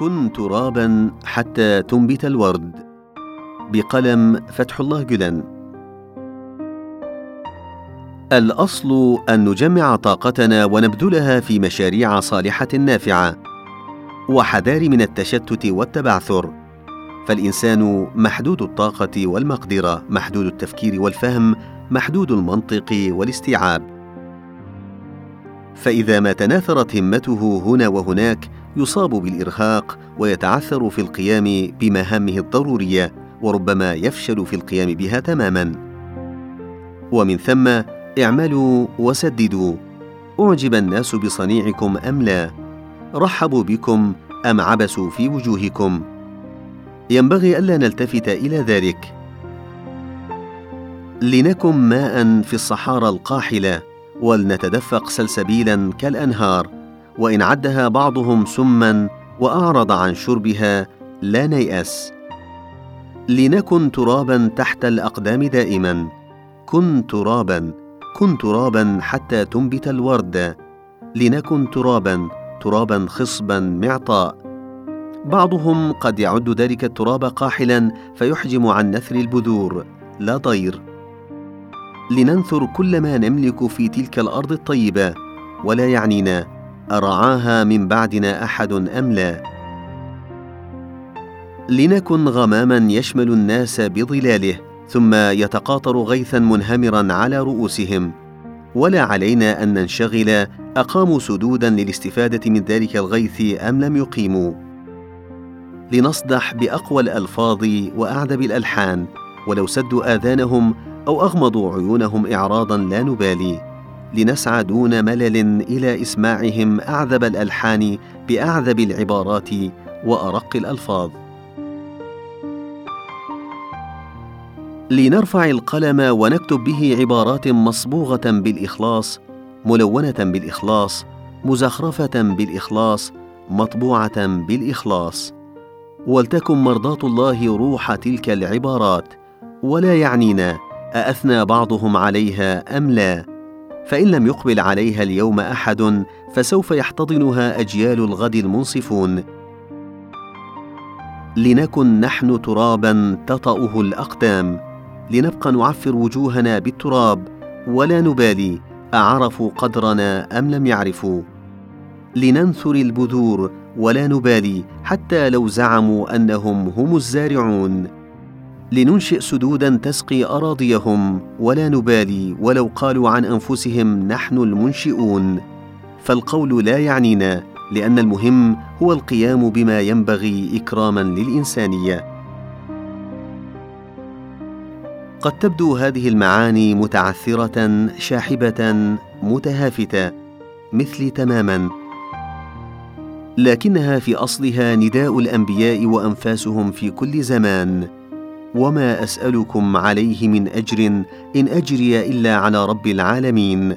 كن ترابا حتى تنبت الورد. بقلم فتح الله جلن الأصل أن نجمع طاقتنا ونبذلها في مشاريع صالحة نافعة وحذار من التشتت والتبعثر. فالإنسان محدود الطاقة والمقدرة محدود التفكير والفهم محدود المنطق والاستيعاب. فإذا ما تناثرت همته هنا وهناك يصاب بالإرهاق ويتعثر في القيام بمهامه الضرورية وربما يفشل في القيام بها تماما. ومن ثم اعملوا وسددوا. أعجب الناس بصنيعكم أم لا؟ رحبوا بكم أم عبسوا في وجوهكم؟ ينبغي ألا نلتفت إلى ذلك. لنكن ماء في الصحارى القاحلة ولنتدفق سلسبيلا كالأنهار. وإن عدها بعضهم سما وأعرض عن شربها لا نيأس. لنكن ترابا تحت الأقدام دائما. كن ترابا كن ترابا حتى تنبت الورد. لنكن ترابا ترابا خصبا معطاء. بعضهم قد يعد ذلك التراب قاحلا فيحجم عن نثر البذور. لا ضير لننثر كل ما نملك في تلك الأرض الطيبة ولا يعنينا. ارعاها من بعدنا أحد أم لا؟ لنكن غماما يشمل الناس بظلاله ثم يتقاطر غيثا منهمرا على رؤوسهم. ولا علينا أن ننشغل أقاموا سدودا للاستفادة من ذلك الغيث أم لم يقيموا؟ لنصدح بأقوى الألفاظ وأعذب الألحان ولو سدوا آذانهم أو أغمضوا عيونهم اعراضا لا نبالي. لنسعى دون ملل إلى إسماعهم أعذب الألحان بأعذب العبارات وأرق الألفاظ. لنرفع القلم ونكتب به عبارات مصبوغة بالإخلاص ملونة بالإخلاص مزخرفة بالإخلاص مطبوعة بالإخلاص. ولتكن مرضاة الله روح تلك العبارات ولا يعنينا أأثنى بعضهم عليها أم لا. فإن لم يقبل عليها اليوم أحد فسوف يحتضنها أجيال الغد المنصفون. لنكن نحن ترابا تطأه الأقدام. لنبقى نعفر وجوهنا بالتراب. ولا نبالي أعرفوا قدرنا أم لم يعرفوا. لننثر البذور ولا نبالي حتى لو زعموا أنهم هم الزارعون. لننشئ سدودا تسقي أراضيهم ولا نبالي ولو قالوا عن أنفسهم نحن المنشئون. فالقول لا يعنينا لأن المهم هو القيام بما ينبغي إكراما للإنسانية. قد تبدو هذه المعاني متعثرة شاحبة متهافتة مثلي تماما. لكنها في أصلها نداء الأنبياء وأنفاسهم في كل زمان. وما أسألكم عليه من أجر إن أجري إلا على رب العالمين.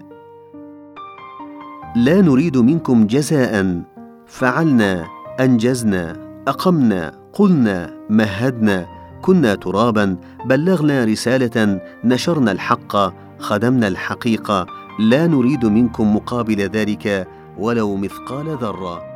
لا نريد منكم جزاء. فعلنا أنجزنا أقمنا قلنا مهدنا كنا ترابا بلغنا رسالة نشرنا الحق خدمنا الحقيقة. لا نريد منكم مقابل ذلك ولو مثقال ذرة.